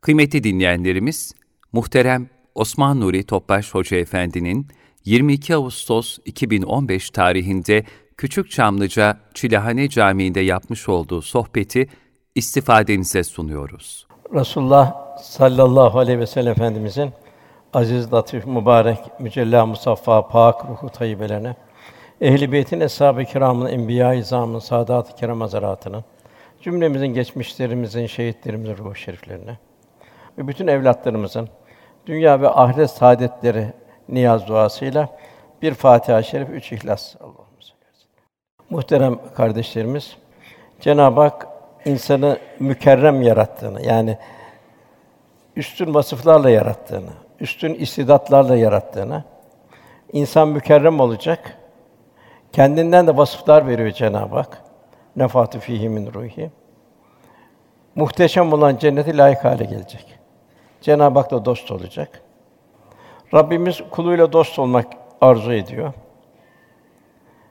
Kıymetli dinleyenlerimiz, muhterem Osman Nuri Topbaş Hoca Efendi'nin 22 Ağustos 2015 tarihinde Küçük Çamlıca Çilehane Camii'nde yapmış olduğu sohbeti istifadenize sunuyoruz. Resulullah sallallahu aleyhi ve sellem Efendimizin aziz, latif, mübarek, mücella, musaffa, pak ruhu tayyibelerine, ehl-i beytin, eshab-ı kiramın, enbiya-i izamın, saadat-ı kiram cümlemizin, geçmişlerimizin, şehitlerimizin ruhu şeriflerine ve bütün evlatlarımızın dünya ve ahiret saadetleri niyaz duasıyla bir Fatiha-i Şerif, üç İhlas. Allahümme Muhterem kardeşlerimiz, Cenab-ı Hak insanı mükerrem yarattığını, yani üstün vasıflarla yarattığını, üstün istidatlarla yarattığını, insan mükerrem olacak, kendinden de vasıflar veriyor Cenab-ı Hak. Nefatü fîhî min ruhi. Muhteşem olan cenneti layık hale gelecek. Cenab-ı Hak'la dost olacak. Rabbimiz kuluyla dost olmak arzu ediyor.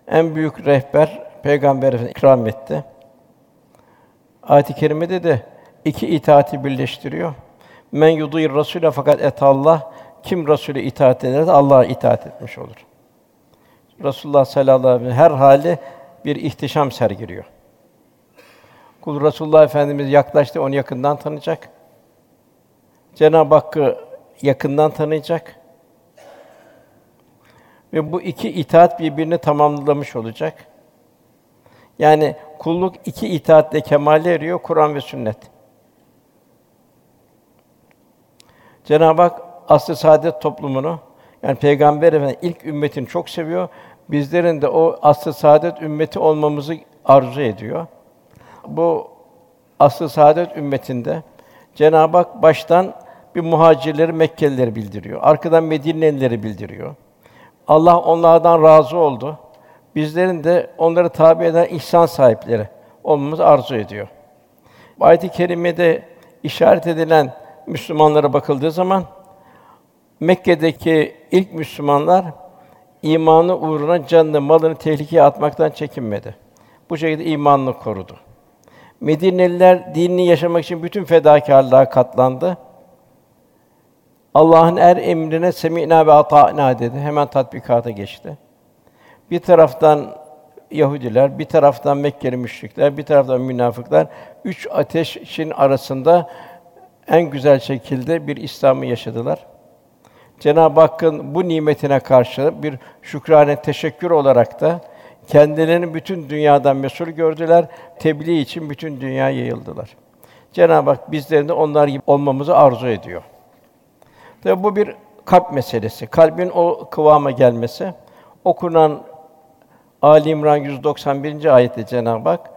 En büyük rehber Peygamber ikram etti. Ayet-i kerimede de iki itaati birleştiriyor. Men yudîr Rasûle fakat et Allah kim Rasûle itaat ederse Allah'a itaat etmiş olur. Resulullah sallallahu aleyhi ve sellem her hali bir ihtişam sergiliyor. Kul Resulullah Efendimiz yaklaştı, onu yakından tanıyacak. Cenab-ı Hakk'ı yakından tanıyacak. Ve bu iki itaat birbirini tamamlamış olacak. Yani kulluk iki itaatle kemale eriyor, Kur'an ve sünnet. Cenab-ı Hak asr-ı saadet toplumunu yani Peygamber Efendimiz ilk ümmetini çok seviyor. Bizlerin de o asr-ı saadet ümmeti olmamızı arzu ediyor. Bu asr-ı saadet ümmetinde Cenab-ı Hak baştan bir muhacirleri Mekkelileri bildiriyor. Arkadan Medinelileri bildiriyor. Allah onlardan razı oldu. Bizlerin de onları tabi eden ihsan sahipleri olmamızı arzu ediyor. Ayet-i kerimede işaret edilen Müslümanlara bakıldığı zaman Mekke'deki ilk Müslümanlar imanı uğruna canını, malını tehlikeye atmaktan çekinmedi. Bu şekilde imanını korudu. Medineliler dinini yaşamak için bütün fedakârlığa katlandı. Allah'ın er emrine semînâ ve atâ'nâ dedi. Hemen tatbikata geçti. Bir taraftan Yahudiler, bir taraftan Mekkeli müşrikler, bir taraftan münafıklar üç ateşin arasında en güzel şekilde bir İslam'ı yaşadılar. Cenab-ı Hakk'ın bu nimetine karşı bir şükrane teşekkür olarak da kendilerini bütün dünyadan mesul gördüler. Tebliğ için bütün dünya yayıldılar. Cenab-ı Hak bizlerin de onlar gibi olmamızı arzu ediyor. Tabi bu bir kalp meselesi. Kalbin o kıvama gelmesi. Okunan Ali İmran 191. ayette Cenab-ı Hak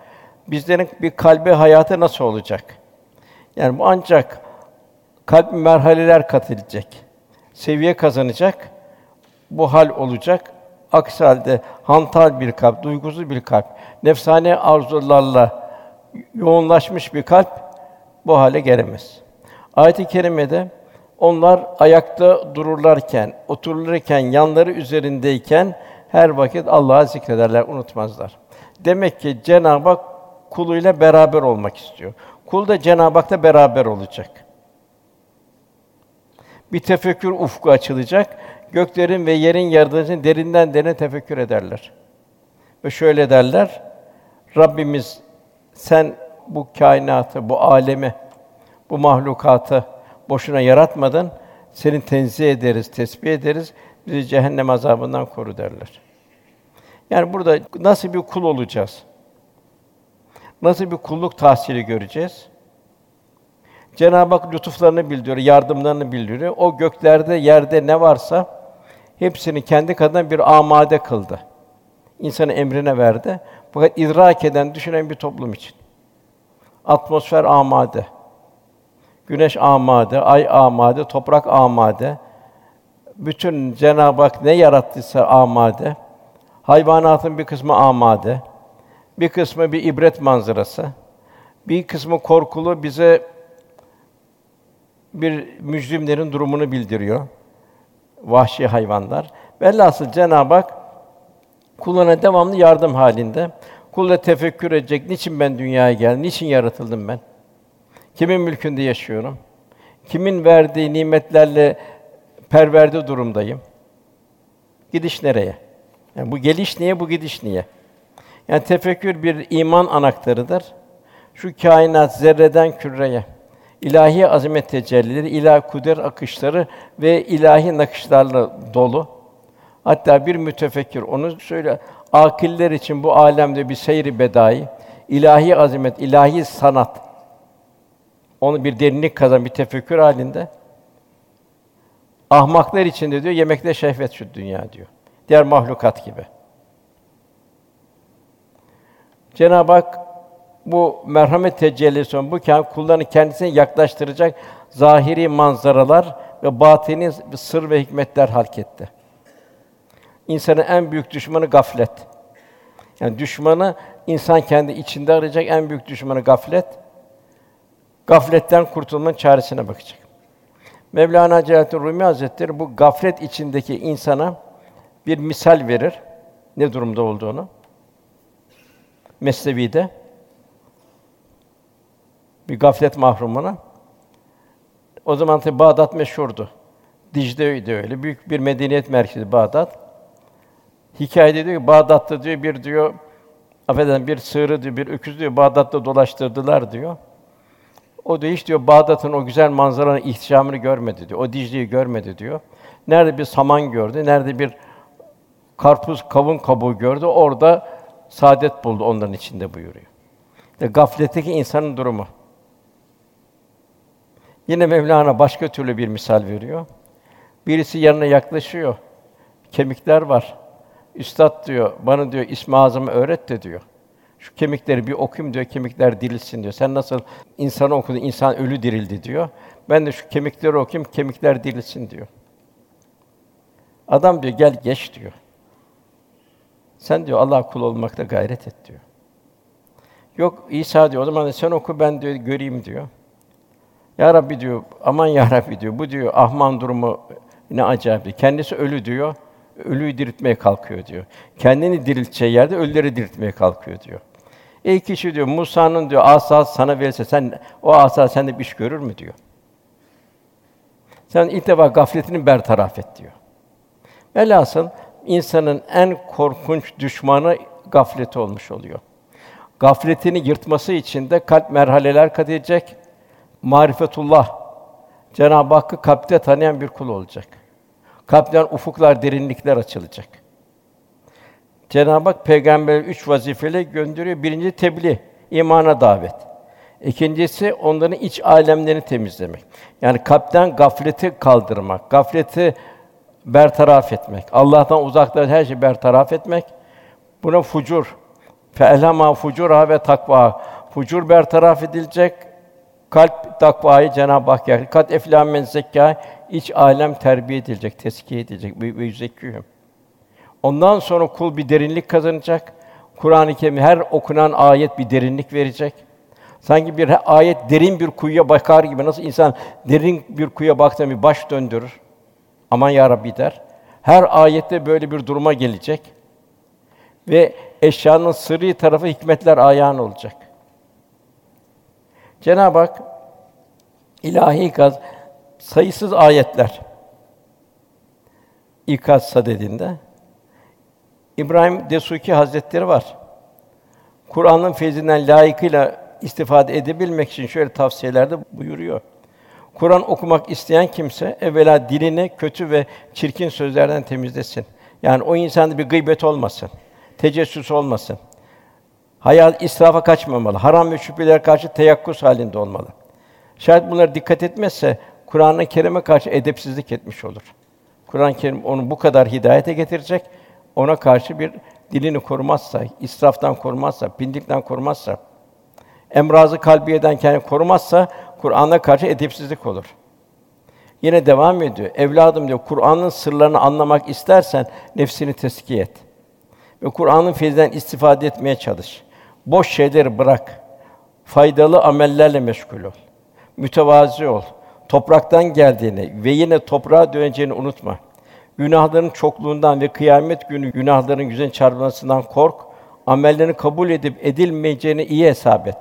bizlerin bir kalbi hayatı nasıl olacak? Yani bu ancak kalp merhaleler kat edecek. Seviye kazanacak. Bu hal olacak. Aksi halde hantal bir kalp, duygusuz bir kalp, nefsane arzularla yoğunlaşmış bir kalp bu hale gelemez. Ayet-i kerimede onlar ayakta dururlarken, otururken, yanları üzerindeyken her vakit Allah'ı zikrederler, unutmazlar. Demek ki Cenab-ı Hak kuluyla beraber olmak istiyor. Kul da Cenab-ı Hak'la beraber olacak. Bir tefekkür ufku açılacak. Göklerin ve yerin yaratıcısını derinden derine tefekkür ederler. Ve şöyle derler: Rabbimiz sen bu kainatı, bu alemi, bu mahlukatı boşuna yaratmadın. Seni tenzih ederiz, tesbih ederiz. Bizi cehennem azabından koru derler. Yani burada nasıl bir kul olacağız? Nasıl bir kulluk tahsili göreceğiz? Cenab-ı Hak lütuflarını bildiriyor, yardımlarını bildiriyor. O göklerde, yerde ne varsa hepsini kendi kadına bir amade kıldı. İnsanı emrine verdi. Fakat idrak eden, düşünen bir toplum için. Atmosfer amade. Güneş amade, ay amade, toprak amade. Bütün Cenab-ı Hak ne yarattıysa amade. Hayvanatın bir kısmı amade. Bir kısmı bir ibret manzarası. Bir kısmı korkulu bize bir mücrimlerin durumunu bildiriyor. Vahşi hayvanlar. Velhasıl Cenab-ı Hak kuluna devamlı yardım halinde. Kul da tefekkür edecek. Niçin ben dünyaya geldim? Niçin yaratıldım ben? Kimin mülkünde yaşıyorum? Kimin verdiği nimetlerle perverde durumdayım? Gidiş nereye? Yani bu geliş niye, bu gidiş niye? Yani tefekkür bir iman anahtarıdır. Şu kainat zerreden küreye, ilahi azamet tecellileri, ilahi kudret akışları ve ilahi nakışlarla dolu. Hatta bir mütefekkir onu söyle akiller için bu alemde bir seyri bedai, ilahi azamet, ilahi sanat onu bir derinlik kazan bir tefekkür halinde. Ahmaklar için de diyor yemekte şehvet şu dünya diyor. Diğer mahlukat gibi. Cenab-ı Hak bu merhamet tecellisi bu kan kullarını kendisine yaklaştıracak zahiri manzaralar ve batini sır ve hikmetler halketti. İnsanın en büyük düşmanı gaflet. Yani düşmanı insan kendi içinde arayacak en büyük düşmanı gaflet. Gafletten kurtulmanın çaresine bakacak. Mevlana Celaleddin Rumi Hazretleri bu gaflet içindeki insana bir misal verir ne durumda olduğunu. Mesnevi'de bir gaflet mahrumuna. O zaman tabi Bağdat meşhurdu. Dicle de öyle. Büyük bir medeniyet merkezi Bağdat. Hikayede diyor ki Bağdat'ta diyor bir diyor affedersin bir sığırı diyor bir öküz diyor Bağdat'ta dolaştırdılar diyor. O da hiç diyor Bağdat'ın o güzel manzaranın ihtişamını görmedi diyor. O Dicle'yi görmedi diyor. Nerede bir saman gördü, nerede bir karpuz, kavun kabuğu gördü, orada saadet buldu onların içinde buyuruyor. İşte gafletteki insanın durumu. Yine Mevlana başka türlü bir misal veriyor. Birisi yanına yaklaşıyor. Kemikler var. Üstad diyor, bana diyor İsmi Azam'ı öğret de diyor. Şu kemikleri bir okuyayım diyor, kemikler dirilsin diyor. Sen nasıl insanı okudun, insan ölü dirildi diyor. Ben de şu kemikleri okuyayım, kemikler dirilsin diyor. Adam diyor, gel geç diyor. Sen diyor Allah kul olmakta gayret et diyor. Yok İsa diyor, o zaman sen oku ben diyor göreyim diyor. Ya Rabbi diyor, aman ya Rabbi diyor. Bu diyor Ahman durumu ne acayip. Kendisi ölü diyor. Ölüyü diriltmeye kalkıyor diyor. Kendini dirilteceği yerde ölüleri diriltmeye kalkıyor diyor. Ey kişi diyor Musa'nın diyor asası sana verirse sen o asa sende bir iş görür mü diyor. Sen ilk defa gafletini bertaraf et diyor. Velhasıl insanın en korkunç düşmanı gafleti olmuş oluyor. Gafletini yırtması için de kalp merhaleler kat edecek. Marifetullah Cenab-ı Hakk'ı kalpte tanıyan bir kul olacak. Kalpten ufuklar, derinlikler açılacak. Cenab-ı Hak peygamber üç vazifeyle gönderiyor. Birinci tebliğ, imana davet. İkincisi onların iç alemlerini temizlemek. Yani kalpten gafleti kaldırmak, gafleti bertaraf etmek. Allah'tan uzaklaşan her şeyi bertaraf etmek. Buna fucur, fe'lema fucura ve takva. Fucur bertaraf edilecek, kalp takvayı Cenab-ı Hak yer. Kat eflâ men zekkâ, iç alem terbiye edilecek, teskiye edilecek ve yüzekkûhüm. Ondan sonra kul bir derinlik kazanacak. Kur'an-ı Kerim her okunan ayet bir derinlik verecek. Sanki bir ayet derin bir kuyuya bakar gibi nasıl insan derin bir kuyuya baktığında bir baş döndürür. Aman ya Rabbi der. Her ayette böyle bir duruma gelecek. Ve eşyanın sırrı tarafı hikmetler ayağın olacak. Cenab-ı Hak ilahi ikaz sayısız ayetler ikaz sadedinde İbrahim Desuki Hazretleri var. Kur'an'ın feyzinden layıkıyla istifade edebilmek için şöyle tavsiyelerde buyuruyor. Kur'an okumak isteyen kimse evvela dilini kötü ve çirkin sözlerden temizlesin. Yani o insanda bir gıybet olmasın, tecessüs olmasın. Hayat israfa kaçmamalı, haram ve şüpheler karşı teyakkuz halinde olmalı. Şayet bunlara dikkat etmezse Kur'an-ı Kerim'e karşı edepsizlik etmiş olur. Kur'an-ı Kerim onu bu kadar hidayete getirecek, ona karşı bir dilini korumazsa, israftan korumazsa, pindikten korumazsa, emrazı kalbiyeden kendini korumazsa Kur'an'a karşı edepsizlik olur. Yine devam ediyor. Evladım diyor, Kur'an'ın sırlarını anlamak istersen nefsini teskiye et. Ve Kur'an'ın feyzinden istifade etmeye çalış. Boş şeyleri bırak. Faydalı amellerle meşgul ol. Mütevazi ol. Topraktan geldiğini ve yine toprağa döneceğini unutma. Günahların çokluğundan ve kıyamet günü günahların yüzüne çarpmasından kork. Amellerini kabul edip edilmeyeceğini iyi hesap et.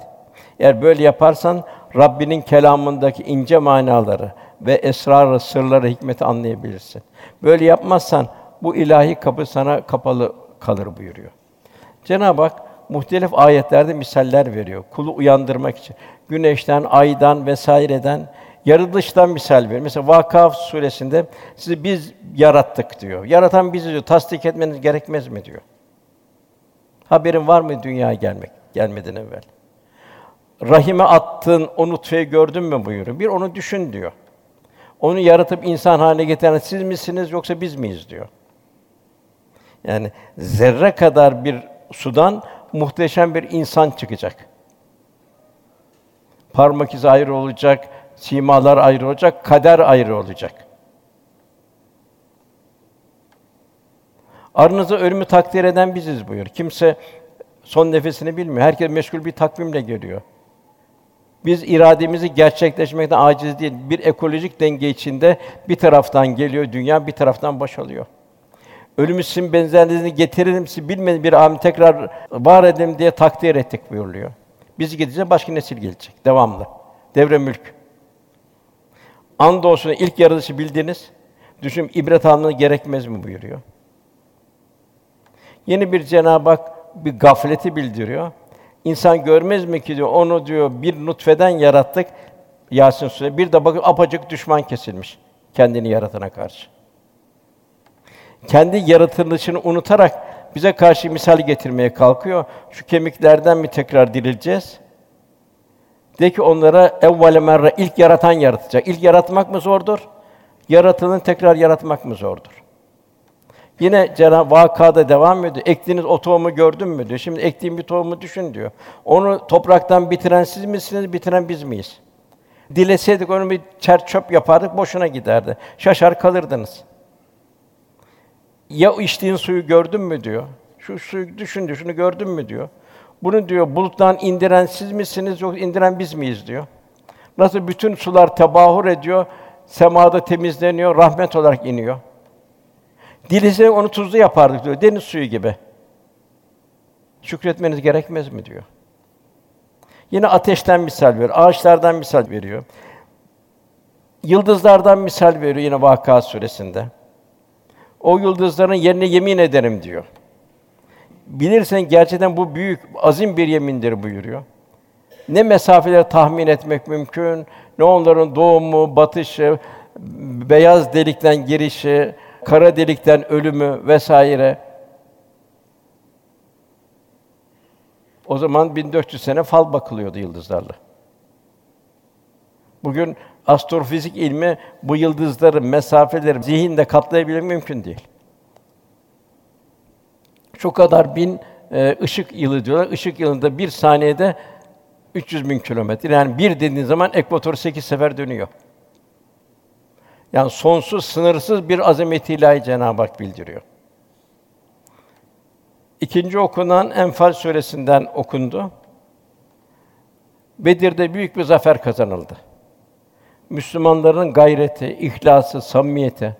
Eğer böyle yaparsan Rabbinin kelamındaki ince manaları ve esrarı, sırları, hikmeti anlayabilirsin. Böyle yapmazsan bu ilahi kapı sana kapalı kalır buyuruyor. Cenab-ı Hak muhtelif ayetlerde misaller veriyor. Kulu uyandırmak için. Güneşten, aydan vesaireden yaratılıştan misal veriyor. Mesela Vakıa suresinde sizi biz yarattık diyor. Yaratan bizi diyor. Tasdik etmeniz gerekmez mi diyor. Haberin var mı dünyaya gelmek gelmeden evvel? Rahime attığın o nutfeyi gördün mü buyuruyor. Bir onu düşün diyor. Onu yaratıp insan haline getiren siz misiniz yoksa biz miyiz diyor. Yani zerre kadar bir sudan muhteşem bir insan çıkacak. Parmak izi ayrı olacak, simalar ayrı olacak, kader ayrı olacak. Aranızda ölümü takdir eden biziz buyur. Kimse son nefesini bilmiyor. Herkes meşgul bir takvimle geliyor. Biz irademizi gerçekleşmekten aciz değil. Bir ekolojik denge içinde bir taraftan geliyor dünya, bir taraftan boşalıyor. Ölümü sizin benzerliğini getirelim, sizi bilmediğiniz bir alemi tekrar var edelim diye takdir ettik buyuruluyor. Biz gideceğiz, başka nesil gelecek. Devamlı. Devre mülk. Andolsun ilk yaratılışı bildiniz. Düşün ibret almanız gerekmez mi buyuruyor. Yeni bir Cenab-ı Hak bir gafleti bildiriyor. İnsan görmez mi ki diyor onu diyor bir nutfeden yarattık. Yasin Suresi. Bir de bakın apacık düşman kesilmiş kendini yaratana karşı. Kendi yaratılışını unutarak bize karşı misal getirmeye kalkıyor. Şu kemiklerden mi tekrar dirileceğiz? De ki onlara evvele merre ilk yaratan yaratacak. İlk yaratmak mı zordur? Yaratılanı tekrar yaratmak mı zordur? Yine Cenab-ı Vakada devam ediyor. Ektiğiniz o tohumu gördün mü diyor. Şimdi ektiğim bir tohumu düşün diyor. Onu topraktan bitiren siz misiniz, bitiren biz miyiz? Dileseydik onu bir çer çöp yapardık, boşuna giderdi. Şaşar kalırdınız. Ya içtiğin suyu gördün mü diyor. Şu suyu düşün, şunu gördün mü diyor. Bunu diyor buluttan indiren siz misiniz yoksa indiren biz miyiz diyor. Nasıl bütün sular tebahur ediyor, semada temizleniyor, rahmet olarak iniyor. Dilese onu tuzlu yapardık diyor, deniz suyu gibi. Şükretmeniz gerekmez mi diyor. Yine ateşten misal veriyor, ağaçlardan misal veriyor. Yıldızlardan misal veriyor yine Vakıa suresinde. O yıldızların yerine yemin ederim diyor. Bilirsen gerçekten bu büyük, azim bir yemindir buyuruyor. Ne mesafeleri tahmin etmek mümkün, ne onların doğumu, batışı, beyaz delikten girişi, kara delikten ölümü vesaire. O zaman 1400 sene fal bakılıyordu yıldızlarla. Bugün astrofizik ilmi bu yıldızları, mesafeleri zihinde katlayabilmek mümkün değil. Şu kadar bin e, ışık yılı diyorlar. Işık yılında bir saniyede 300 bin kilometre. Yani bir dediğin zaman ekvator sekiz sefer dönüyor. Yani sonsuz, sınırsız bir azamet ilahi Cenab-ı Hak bildiriyor. İkinci okunan Enfal suresinden okundu. Bedir'de büyük bir zafer kazanıldı. Müslümanların gayreti, ihlası, samimiyeti.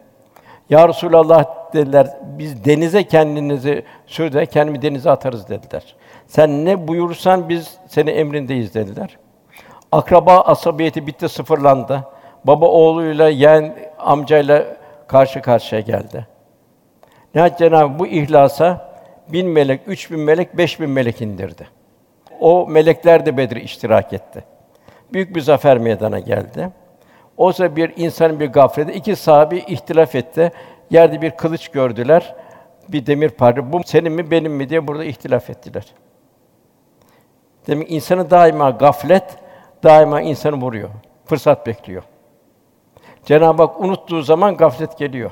Ya Resulallah dediler, biz denize kendinizi sür kendimi denize atarız dediler. Sen ne buyursan biz seni emrindeyiz dediler. Akraba asabiyeti bitti, sıfırlandı. Baba oğluyla, yeğen amcayla karşı karşıya geldi. Nihayet Cenab-ı bu ihlasa bin melek, üç bin melek, beş bin melek indirdi. O melekler de Bedir iştirak etti. Büyük bir zafer meydana geldi. Oysa bir insanın bir gafleti, iki sahabi ihtilaf etti. Yerde bir kılıç gördüler, bir demir parça. Bu senin mi, benim mi diye burada ihtilaf ettiler. Demek insanı daima gaflet, daima insanı vuruyor. Fırsat bekliyor. Cenab-ı Hak unuttuğu zaman gaflet geliyor.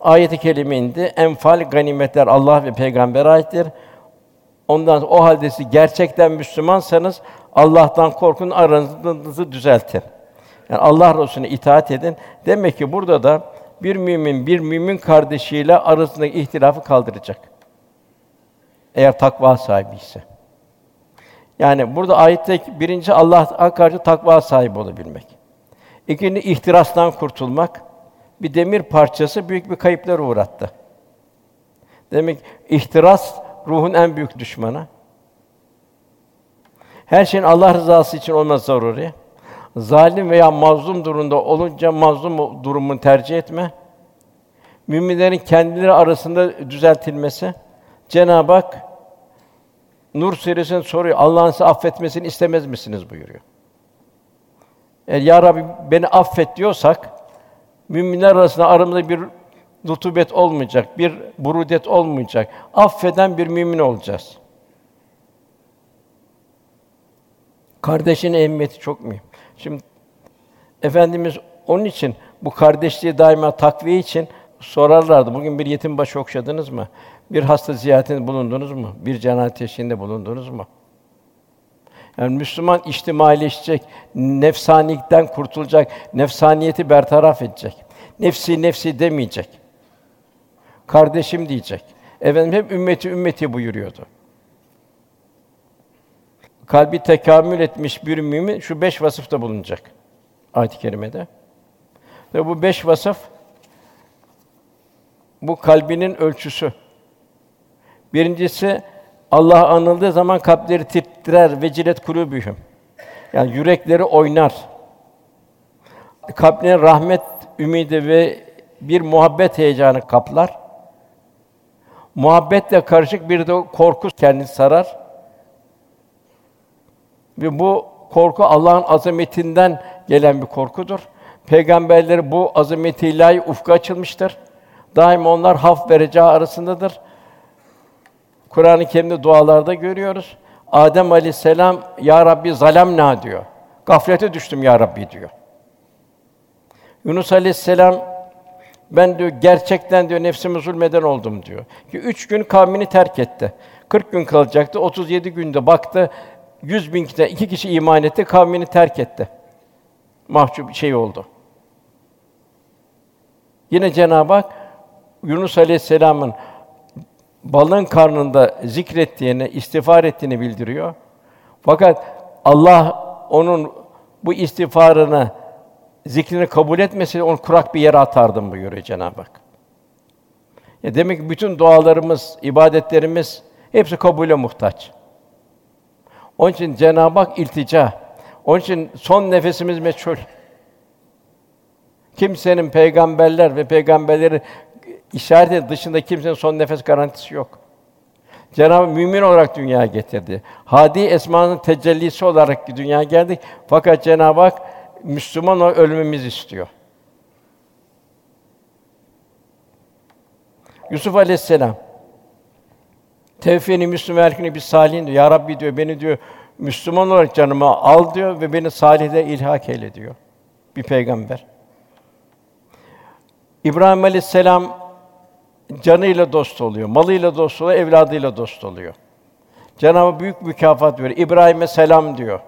Ayet-i indi. Enfal ganimetler Allah ve peygamber aittir. Ondan o halde siz gerçekten Müslümansanız Allah'tan korkun, aranızı düzeltin. Yani Allah Resulüne itaat edin. Demek ki burada da bir mümin bir mümin kardeşiyle arasındaki ihtilafı kaldıracak. Eğer takva sahibi ise. Yani burada ayette birinci Allah'a karşı takva sahibi olabilmek. İkinci ihtirastan kurtulmak. Bir demir parçası büyük bir kayıplar uğrattı. Demek ihtiras ruhun en büyük düşmanı. Her şeyin Allah rızası için olması zaruri. Zalim veya mazlum durumda olunca mazlum durumunu tercih etme. Müminlerin kendileri arasında düzeltilmesi. Cenab-ı Hak Nur suresinin soruyor. Allah'ın size affetmesini istemez misiniz buyuruyor. Eğer ya Rabbi beni affet diyorsak müminler arasında aramızda bir rutubet olmayacak, bir burudet olmayacak. Affeden bir mümin olacağız. Kardeşin ehemmiyeti çok mühim. Şimdi efendimiz onun için bu kardeşliği daima takviye için sorarlardı. Bugün bir yetim başı okşadınız mı? Bir hasta ziyaretinde bulundunuz mu? Bir cenaze teşhiğinde bulundunuz mu? Yani Müslüman içtimaileşecek, nefsanilikten kurtulacak, nefsaniyeti bertaraf edecek. Nefsi nefsi demeyecek. Kardeşim diyecek. Efendim hep ümmeti ümmeti buyuruyordu. Kalbi tekamül etmiş bir mümin şu beş vasıfta bulunacak. Ayet-i kerimede. Ve bu beş vasıf bu kalbinin ölçüsü. Birincisi Allah anıldığı zaman kalpleri titrer ve cilet kulubühüm. Yani yürekleri oynar. Kalplerine rahmet ümidi ve bir muhabbet heyecanı kaplar. Muhabbetle karışık bir de korku kendini sarar. Ve bu korku Allah'ın azametinden gelen bir korkudur. Peygamberleri bu azameti ilahi ufka açılmıştır. Daima onlar haf vereceği arasındadır. Kur'an-ı Kerim'de dualarda görüyoruz. Adem Aleyhisselam ya Rabbi zalemna diyor. Gaflete düştüm ya Rabbi diyor. Yunus Aleyhisselam ben diyor gerçekten diyor nefsime zulmeden oldum diyor. Ki üç gün kavmini terk etti. 40 gün kalacaktı. 37 günde baktı 100 bin kişi, iki kişi iman etti, kavmini terk etti. Mahcup şey oldu. Yine Cenab-ı Hak Yunus Aleyhisselam'ın balığın karnında zikrettiğini, istiğfar ettiğini bildiriyor. Fakat Allah onun bu istiğfarını, zikrini kabul etmeseydi onu kurak bir yere atardım buyuruyor Cenab-ı Hak. Ya demek ki bütün dualarımız, ibadetlerimiz hepsi kabule muhtaç. Onun için Cenab-ı Hak iltica. Onun için son nefesimiz meçhul. Kimsenin peygamberler ve peygamberleri işareti dışında kimsenin son nefes garantisi yok. Cenab-ı mümin olarak dünyaya getirdi. Hadi esmanın tecellisi olarak dünyaya geldik. Fakat Cenab-ı Hak Müslüman olarak ölmemizi istiyor. Yusuf Aleyhisselam Tevfini Müslüman erkini bir salihin diyor. Ya Rabbi diyor beni diyor Müslüman olarak canıma al diyor ve beni salihde ilhak eyle diyor. Bir peygamber. İbrahim Aleyhisselam canıyla dost oluyor, malıyla dost oluyor, evladıyla dost oluyor. Cenab-ı büyük mükafat veriyor. İbrahim'e selam diyor.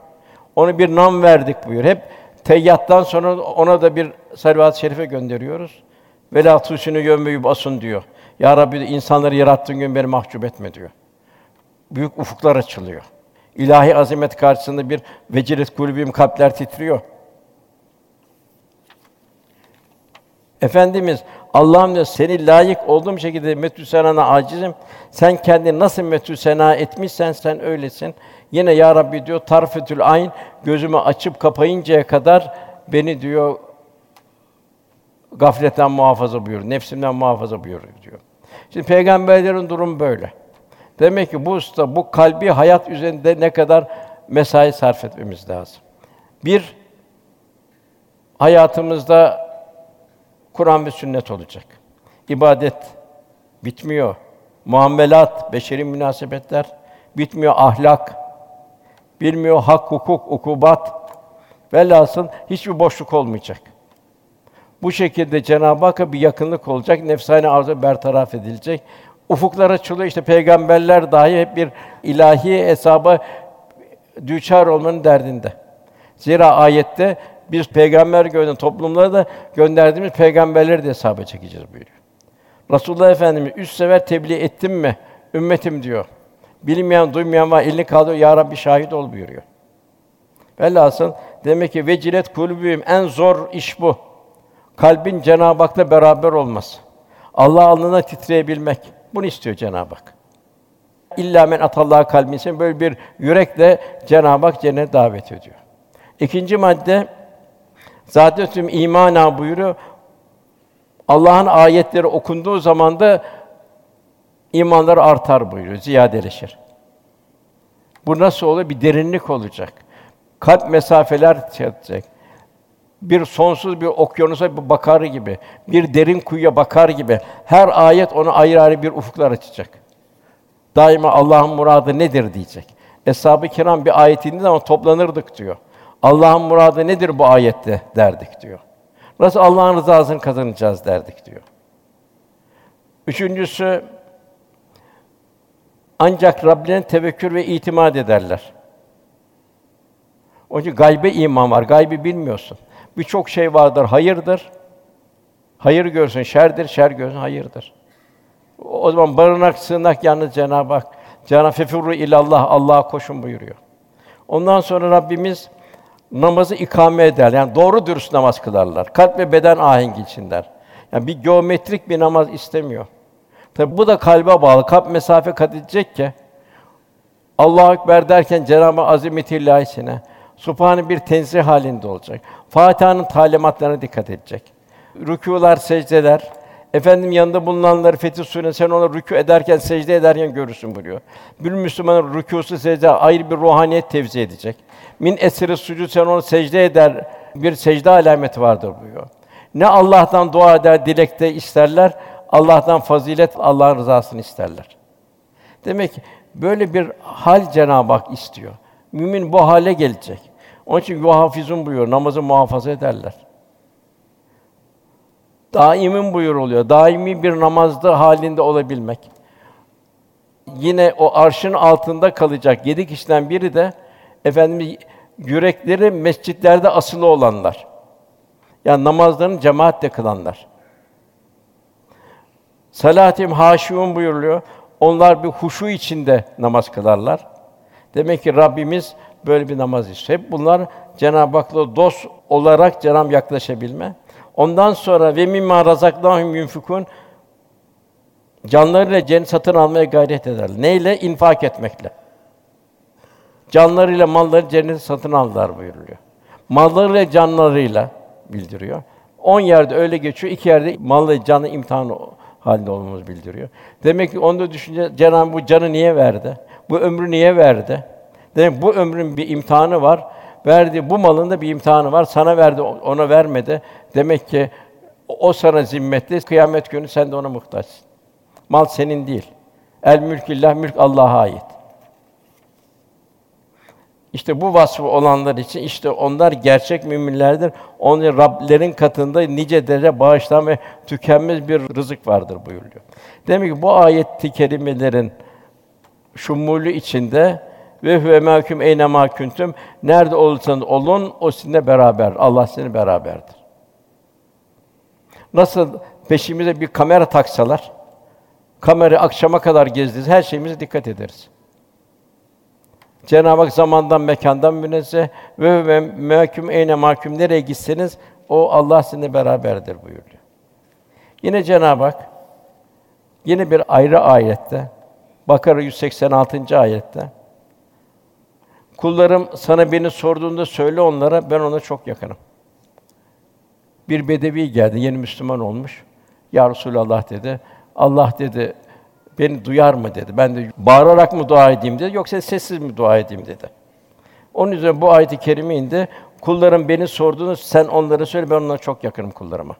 Onu bir nam verdik buyur. Hep teyyattan sonra ona da bir salavat-ı şerife gönderiyoruz. Vela tusinu yevme basın diyor. Ya Rabbi insanları yarattığın gün beni mahcup etme diyor. Büyük ufuklar açılıyor. İlahi azamet karşısında bir vecilet kulübüm kalpler titriyor. Efendimiz Allah'ım diyor seni layık olduğum şekilde metü senana acizim. Sen kendini nasıl metü sena etmişsen sen öylesin. Yine ya Rabbi diyor tarfetül ayn gözümü açıp kapayıncaya kadar beni diyor gafletten muhafaza buyur, nefsimden muhafaza buyur diyor. Şimdi peygamberlerin durum böyle. Demek ki bu usta bu kalbi hayat üzerinde ne kadar mesai sarf etmemiz lazım. Bir hayatımızda Kur'an ve sünnet olacak. İbadet bitmiyor. Muamelat, beşeri münasebetler bitmiyor. Ahlak bilmiyor. Hak, hukuk, ukubat. Velhasıl hiçbir boşluk olmayacak. Bu şekilde Cenab-ı Hakk'a bir yakınlık olacak, nefsani arzu bertaraf edilecek. Ufuklar açılıyor. İşte peygamberler dahi hep bir ilahi hesaba düçar olmanın derdinde. Zira ayette biz peygamber gönderen toplumlara da gönderdiğimiz peygamberleri de hesaba çekeceğiz buyuruyor. Resulullah Efendimiz üç sefer tebliğ ettim mi ümmetim diyor. Bilmeyen, duymayan var, elini kaldırıyor. Ya Rabbi şahit ol buyuruyor. Velhasıl demek ki vecilet kulübüm en zor iş bu. Kalbin Cenab-ı Hak'la beraber olması. Allah alnına titreyebilmek. Bunu istiyor Cenab-ı Hak. İlla men atallaha kalbinsin böyle bir yürekle Cenab-ı Hak cennete davet ediyor. İkinci madde zaten tüm imana buyuruyor. Allah'ın ayetleri okunduğu zaman da imanlar artar buyuruyor, ziyadeleşir. Bu nasıl olur? Bir derinlik olacak. Kalp mesafeler çatacak. Bir sonsuz bir okyanusa bakar gibi, bir derin kuyuya bakar gibi her ayet ona ayrı ayrı bir ufuklar açacak. Daima Allah'ın muradı nedir diyecek. Eshab-ı Kiram bir ayet indiği zaman toplanırdık diyor. Allah'ın muradı nedir bu ayette derdik diyor. Nasıl Allah'ın rızasını kazanacağız derdik diyor. Üçüncüsü ancak Rablerine tevekkül ve itimat ederler. Onun için gaybe iman var. Gaybi bilmiyorsun. Birçok şey vardır, hayırdır. Hayır görsün, şerdir, şer görsün, hayırdır. O zaman barınak, sığınak yalnız Cenab-ı Hak. Cenab-ı Fefurru ilallah, Allah'a koşun buyuruyor. Ondan sonra Rabbimiz namazı ikame eder. Yani doğru dürüst namaz kılarlar. Kalp ve beden ahengi içindeler. Yani bir geometrik bir namaz istemiyor. Tabi bu da kalbe bağlı. Kalp mesafe kat edecek ki Allahu ekber derken Cenab-ı Azimetillahisine Subhanı bir tenzih halinde olacak. Fatiha'nın talimatlarına dikkat edecek. Rükûlar, secdeler, efendim yanında bulunanları Fetih Suresi sen ona rükû ederken, secde ederken görürsün buyuruyor. Bir Müslümanın rükûsu, secde ayrı bir ruhaniyet tevzi edecek. Min esri sucud sen onu secde eder, bir secde alameti vardır buyuruyor. Ne Allah'tan dua eder, dilekte isterler, Allah'tan fazilet, Allah'ın rızasını isterler. Demek ki böyle bir hal Cenab-ı Hak istiyor. Mümin bu hale gelecek. Onun için yuhafizun buyuruyor, namazı muhafaza ederler. Daimin buyur oluyor. Daimi bir namazda halinde olabilmek. Yine o arşın altında kalacak yedi kişiden biri de efendim yürekleri mescitlerde asılı olanlar. Yani namazlarını cemaatle kılanlar. Salatim haşiun buyuruluyor. Onlar bir huşu içinde namaz kılarlar. Demek ki Rabbimiz böyle bir namaz istiyor. Hep bunlar Cenab-ı Hak'la dost olarak Cenab-ı yaklaşabilme. Ondan sonra ve mimma razaknahum yunfikun canlarıyla cennet satın almaya gayret ederler. Neyle? infak etmekle. Canlarıyla malları cenneti satın aldılar buyuruluyor. Mallarıyla canlarıyla bildiriyor. On yerde öyle geçiyor, iki yerde mallı canı imtihanı halinde olmamız bildiriyor. Demek ki onda düşünce Cenab-ı bu canı niye verdi? Bu ömrü niye verdi? Demek bu ömrün bir imtihanı var. Verdi bu malın da bir imtihanı var. Sana verdi, ona vermedi. Demek ki o sana zimmetli. Kıyamet günü sen de ona muhtaçsın. Mal senin değil. El mülkillah, mülk Allah'a ait. İşte bu vasfı olanlar için işte onlar gerçek müminlerdir. Onun Rablerin katında nice derece bağışlan ve tükenmez bir rızık vardır buyuruyor. Demek ki bu ayet-i kerimelerin şumulü içinde ve huve mahkum eyne ma kuntum nerede olursanız olun o sizinle beraber. Allah sizinle beraberdir. Nasıl peşimize bir kamera taksalar, kamera akşama kadar gezdiriz, her şeyimize dikkat ederiz. Cenab-ı Hak zamandan, mekandan münezzeh ve ve mahkum eyne mahkum nereye gitseniz o Allah sizinle beraberdir buyuruyor. Yine Cenab-ı Hak yine bir ayrı ayette Bakara 186. ayette Kullarım sana beni sorduğunda söyle onlara ben ona çok yakınım. Bir bedevi geldi, yeni Müslüman olmuş. Ya Resulallah dedi. Allah dedi beni duyar mı dedi. Ben de bağırarak mı dua edeyim dedi yoksa sessiz mi dua edeyim dedi. Onun üzerine bu ayet-i kerime indi. Kullarım beni sorduğunda sen onlara söyle ben onlara çok yakınım kullarıma.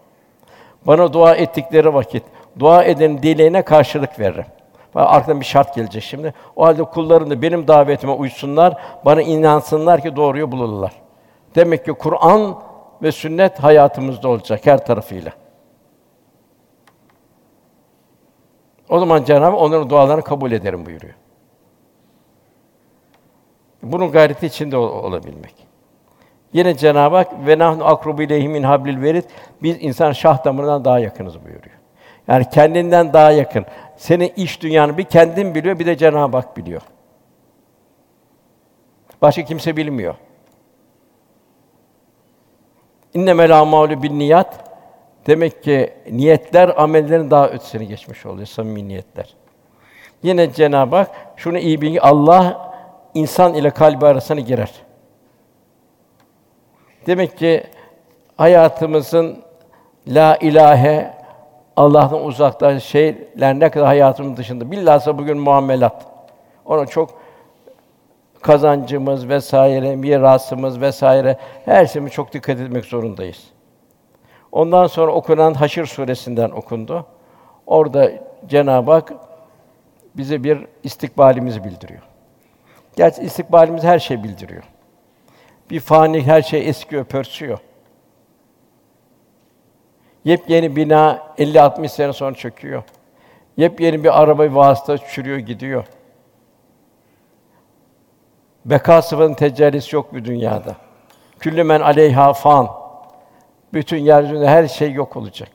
Bana dua ettikleri vakit dua eden dileğine karşılık veririm. Arkadan bir şart gelecek şimdi. O halde kullarım da benim davetime uysunlar, bana inansınlar ki doğruyu bulurlar. Demek ki Kur'an ve sünnet hayatımızda olacak her tarafıyla. O zaman Cenab-ı onların dualarını kabul ederim buyuruyor. Bunun gayreti içinde olabilmek. Yine Cenab-ı Hak ve nahnu akrubu ileyhi min hablil verid biz insan şah damarından daha yakınız buyuruyor. Yani kendinden daha yakın. Senin iş dünyanı bir kendin biliyor, bir de Cenab-ı Hak biliyor. Başka kimse bilmiyor. İnnemel âmâlü bin niyat. Demek ki niyetler amellerin daha ötesini geçmiş oluyor, samimi niyetler. Yine Cenab-ı Hak şunu iyi bilin Allah insan ile kalbi arasına girer. Demek ki hayatımızın la ilahe Allah'tan uzakta şeyler ne kadar hayatımın dışında. Bilhassa bugün muamelat. Ona çok kazancımız vesaire, mirasımız vesaire her şeyime çok dikkat etmek zorundayız. Ondan sonra okunan Haşr suresinden okundu. Orada Cenab-ı Hak bize bir istikbalimizi bildiriyor. Gerçi istikbalimiz her şey bildiriyor. Bir fani her şey eskiyor, pörsüyor. Yepyeni bina 50-60 sene sonra çöküyor. Yepyeni bir araba vasıta çürüyor gidiyor. Beka sıfatının tecellisi yok bu dünyada. Küllü men aleyha fan. Bütün yeryüzünde her şey yok olacak.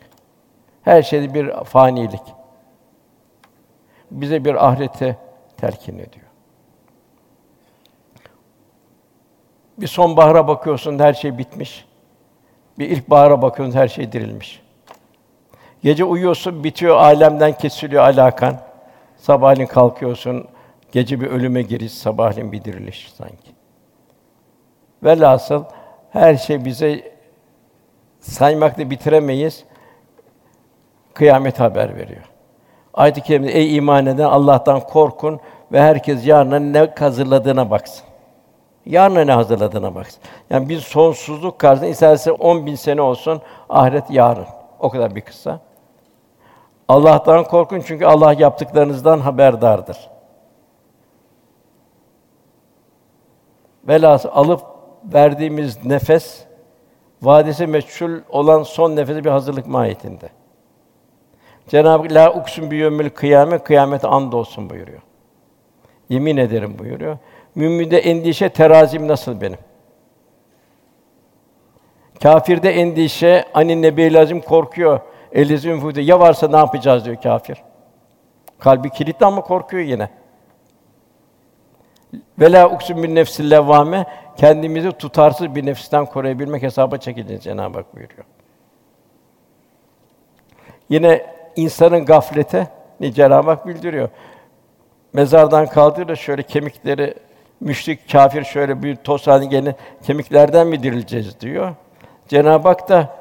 Her şeyde bir fanilik. Bize bir ahirete telkin ediyor. Bir sonbahara bakıyorsun her şey bitmiş. Bir ilkbahara bakıyorsun her şey dirilmiş. Gece uyuyorsun bitiyor alemden kesiliyor alakan. Sabahleyin kalkıyorsun gece bir ölüme giriş, sabahleyin bir diriliş sanki. Velhasıl her şey bize saymakla bitiremeyiz. Kıyamet haber veriyor. Ayet-i kerimede ey iman eden Allah'tan korkun ve herkes yarına ne hazırladığına baksın. Yarına ne hazırladığına baksın. Yani bir sonsuzluk karşısında isterse 10 bin sene olsun, ahiret yarın. O kadar bir kısa. Allah'tan korkun çünkü Allah yaptıklarınızdan haberdardır. Velhâsıl alıp verdiğimiz nefes vadesi meçhul olan son nefesi bir hazırlık mahiyetinde. Cenab-ı la uksun bi yevmil kıyamet kıyamet and olsun buyuruyor. Yemin ederim buyuruyor. Müminde endişe terazim nasıl benim? Kafirde endişe anin nebi lazım korkuyor. Elizim fude ya varsa ne yapacağız diyor kafir. Kalbi kilitli ama korkuyor yine. Vela uksun bin nefsil levvame kendimizi tutarsız bir nefisten koruyabilmek hesaba çekileceğiz Cenab-ı Hak buyuruyor. Yine insanın gaflete ni Cenab-ı Hak bildiriyor. Mezardan kaldırır şöyle kemikleri müşrik kafir şöyle bir toz haline gene kemiklerden mi dirileceğiz diyor. Cenab-ı Hak da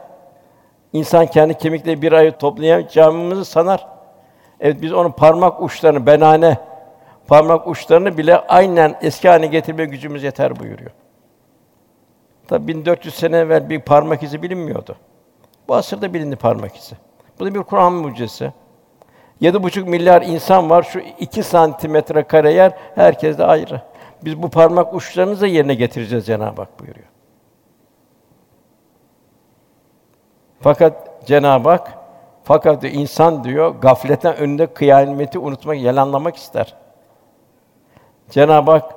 insan kendi kemikleri bir ay toplayacağımızı sanar. Evet biz onun parmak uçlarını benane parmak uçlarını bile aynen eski haline getirmeye gücümüz yeter buyuruyor. Tabi 1400 sene evvel bir parmak izi bilinmiyordu. Bu asırda bilindi parmak izi. Bu da bir Kur'an mucizesi. Yedi buçuk milyar insan var. Şu iki santimetre kare yer herkes de ayrı. Biz bu parmak uçlarını da yerine getireceğiz Cenab-ı Hak buyuruyor. Fakat Cenab-ı Hak fakat insan diyor gafletten önünde kıyameti unutmak, yalanlamak ister. Cenab-ı Hak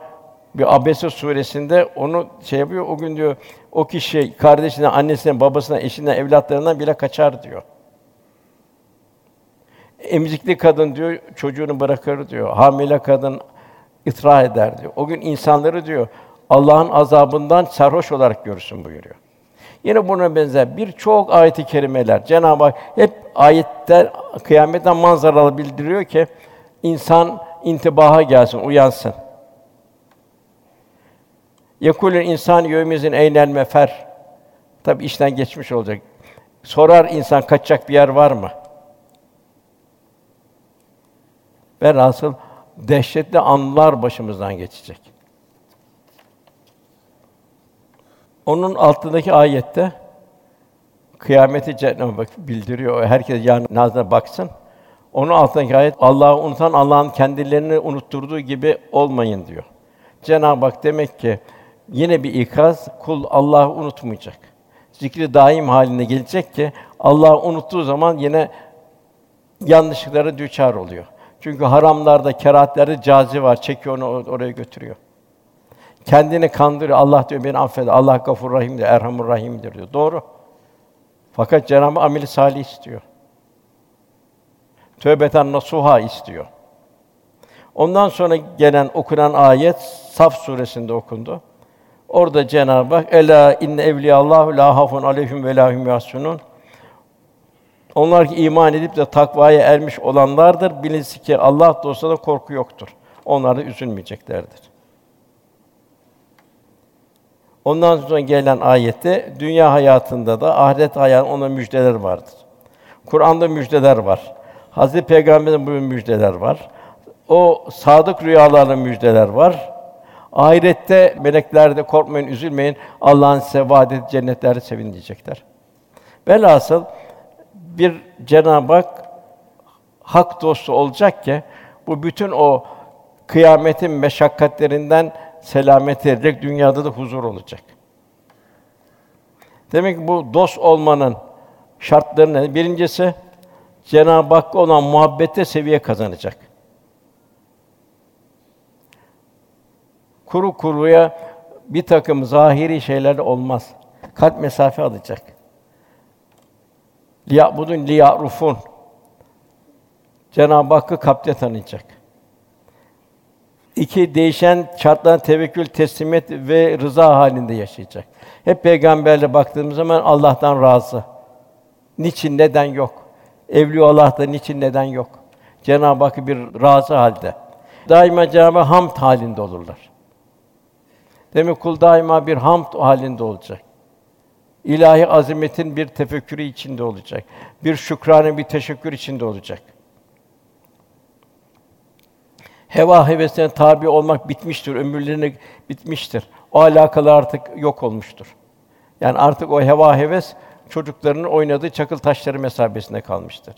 bir Abese suresinde onu şey yapıyor. O gün diyor o kişi kardeşine, annesine, babasına, eşinden, evlatlarından bile kaçar diyor. Emzikli kadın diyor çocuğunu bırakır diyor. Hamile kadın ıtra eder diyor. O gün insanları diyor Allah'ın azabından sarhoş olarak görürsün buyuruyor. Yine buna benzer birçok ayet-i kerimeler Cenab-ı Hak hep ayetler kıyametten manzaralı bildiriyor ki insan intibaha gelsin, uyansın. Yekulün insan yevmizin eynel mefer. Tabi işten geçmiş olacak. Sorar insan kaçacak bir yer var mı? Velhasıl dehşetli anlar başımızdan geçecek. Onun altındaki ayette kıyameti Cenab-ı Hak bildiriyor. Herkes yarın nazına baksın. Onun altındaki ayet Allah'ı unutan Allah'ın kendilerini unutturduğu gibi olmayın diyor. Cenab-ı Hak demek ki yine bir ikaz kul Allah'ı unutmayacak. Zikri daim halinde gelecek ki Allah'ı unuttuğu zaman yine yanlışlıklara düçar oluyor. Çünkü haramlarda, kerahatlerde cazi var, çekiyor onu oraya götürüyor. Kendini kandırıyor. Allah diyor beni affeder. Allah Gafur Rahim'dir, Erhamur Rahim'dir diyor. Doğru. Fakat Cenab-ı ameli salih istiyor. Tövbeten nasuha istiyor. Ondan sonra gelen okunan ayet Saf suresinde okundu. Orada Cenab-ı Hak ela inne evliyallahu la hafun aleyhim ve la hum yahsunun. Onlar ki iman edip de takvaya ermiş olanlardır. Bilinsin ki Allah dostlarına korku yoktur. Onlar da üzülmeyeceklerdir. Ondan sonra gelen ayette dünya hayatında da ahiret hayatında ona müjdeler vardır. Kur'an'da müjdeler var. Hazreti Peygamber'in bu müjdeler var. O sadık rüyalarla müjdeler var. Ahirette melekler de korkmayın, üzülmeyin. Allah'ın size vaad ettiği cennetlerde sevin diyecekler. Velhasıl bir Cenab-ı Hak hak dostu olacak ki bu bütün o kıyametin meşakkatlerinden selamet edecek, dünyada da huzur olacak. Demek ki bu dost olmanın şartları ne? Birincisi Cenab-ı Hakk'a olan muhabbette seviye kazanacak. Kuru kuruya bir takım zahiri şeyler olmaz. Kalp mesafe alacak. Liya'budun liya'rufun. Cenab-ı Hakk'ı kalpte tanıyacak. İki, değişen şartlarına tevekkül, teslimiyet ve rıza halinde yaşayacak. Hep peygamberle baktığımız zaman Allah'tan razı. Niçin, neden yok? Evliya Allah'ta niçin, neden yok? Cenab-ı Hak bir razı halde. Daima Cenab-ı hamd halinde olurlar. Demek kul daima bir hamd halinde olacak. İlahi azametin bir tefekkürü içinde olacak. Bir şükrane, bir teşekkür içinde olacak. Heva hevesine tabi olmak bitmiştir, ömürlerine bitmiştir. O alakalar artık yok olmuştur. Yani artık o heva heves çocuklarının oynadığı çakıl taşları mesabesinde kalmıştır.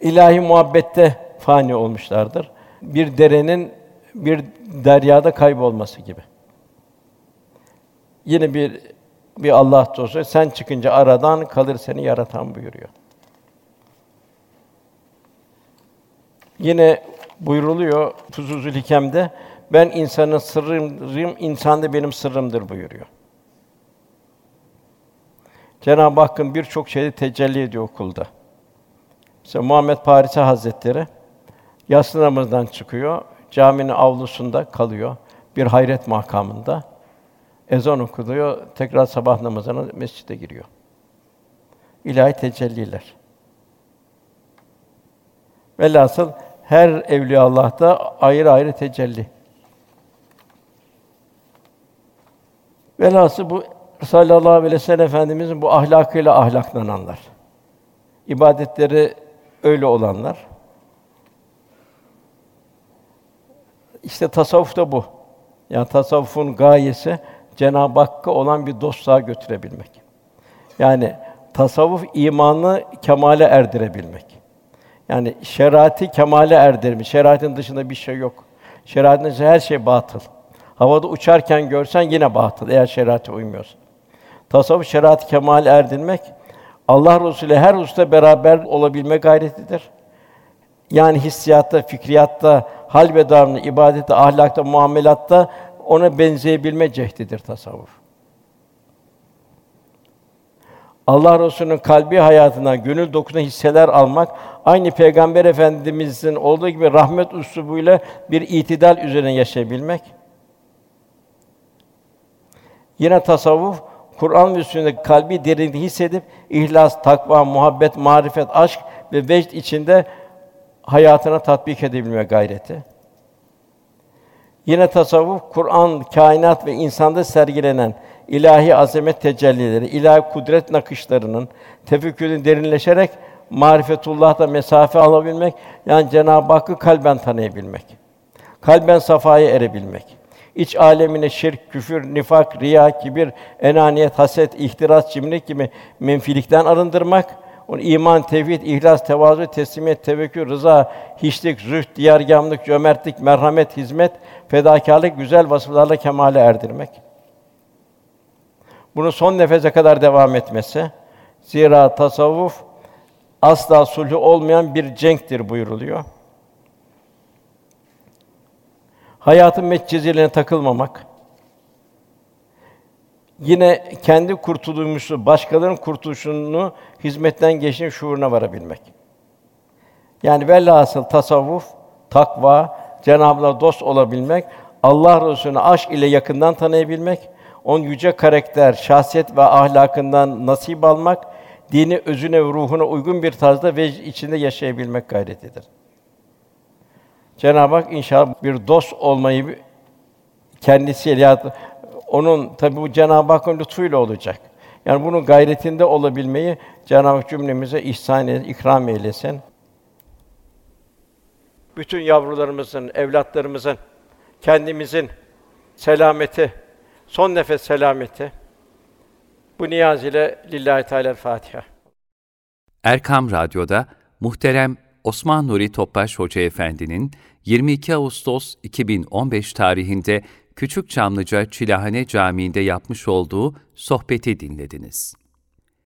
İlahi muhabbette fani olmuşlardır. Bir derenin bir deryada kaybolması gibi. Yine bir bir Allah dostu sen çıkınca aradan kalır seni yaratan buyuruyor. Yine buyruluyor Fuzuzul Hikem'de ben insanın sırrım, insan da benim sırrımdır buyuruyor. Cenab-ı Hakk'ın birçok şeyi tecelli ediyor okulda. Mesela Muhammed Parisi Hazretleri yatsı namazdan çıkıyor, caminin avlusunda kalıyor, bir hayret makamında. Ezan okuluyor, tekrar sabah namazına mescide giriyor. İlahi tecelliler. Velhasıl her evliya Allah'ta ayrı ayrı tecelli. Velhasıl bu sallallahu aleyhi ve sellem efendimizin bu ahlakıyla ahlaklananlar. İbadetleri öyle olanlar. İşte tasavvuf da bu. Yani tasavvufun gayesi Cenab-ı Hakk'a olan bir dostluğa götürebilmek. Yani tasavvuf imanı kemale erdirebilmek. Yani şerati kemale erdirmiş. Şeriatın dışında bir şey yok. Şeriatın dışında her şey batıl. Havada uçarken görsen yine batıl eğer şeriate uymuyorsa. Tasavvuf şeriatı kemal erdirmek Allah Resulü her usta beraber olabilme gayretidir. Yani hissiyatta, fikriyatta, hal ve davranışta, ibadette, ahlakta, muamelatta ona benzeyebilme cehdidir tasavvuf. Allah Resulü'nün kalbi hayatından gönül dokusuna hisseler almak, aynı Peygamber Efendimizin olduğu gibi rahmet üslubuyla bir itidal üzerine yaşayabilmek. Yine tasavvuf Kur'an ve sünnet kalbi derinlikte hissedip ihlas, takva, muhabbet, marifet, aşk ve vecd içinde hayatına tatbik edebilme gayreti. Yine tasavvuf Kur'an, kainat ve insanda sergilenen ilahi azamet tecellileri, ilahi kudret nakışlarının tefekkürün derinleşerek marifetullah'ta mesafe alabilmek, yani Cenab-ı Hakk'ı kalben tanıyabilmek. Kalben safaya erebilmek. İç alemine şirk, küfür, nifak, riya, kibir, enaniyet, haset, ihtiras, cimrilik gibi menfilikten arındırmak onu iman, tevhid, ihlas, tevazu, teslimiyet, tevekkül, rıza, hiçlik, zühd, diyargâmlık, cömertlik, merhamet, hizmet, fedakarlık güzel vasıflarla kemale erdirmek. Bunu son nefese kadar devam etmesi. Zira tasavvuf asla sulhu olmayan bir cenktir buyuruluyor. Hayatın metcezilerine takılmamak, Yine kendi kurtuluşu, başkalarının kurtuluşunu hizmetten geçtiğin şuuruna varabilmek. Yani velhasıl tasavvuf, takva, Cenab-ı dost olabilmek, Allah Resulü'nü aşk ile yakından tanıyabilmek, onun yüce karakter, şahsiyet ve ahlakından nasip almak, dini özüne ve ruhuna uygun bir tarzda ve içinde yaşayabilmek gayretidir. Cenab-ı Hak inşallah bir dost olmayı kendisiyle ya onun tabi bu Cenab-ı Hakk'ın lütfuyla olacak. Yani bunun gayretinde olabilmeyi Cenab-ı Hak cümlemize ihsan eylesin, ikram eylesin. Bütün yavrularımızın, evlatlarımızın, kendimizin selameti, son nefes selameti. Bu niyaz ile lillahi teala Fatiha. Erkam Radyo'da muhterem Osman Nuri Topbaş Hoca Efendi'nin 22 Ağustos 2015 tarihinde Küçük Çamlıca Çilahane Camii'nde yapmış olduğu sohbeti dinlediniz.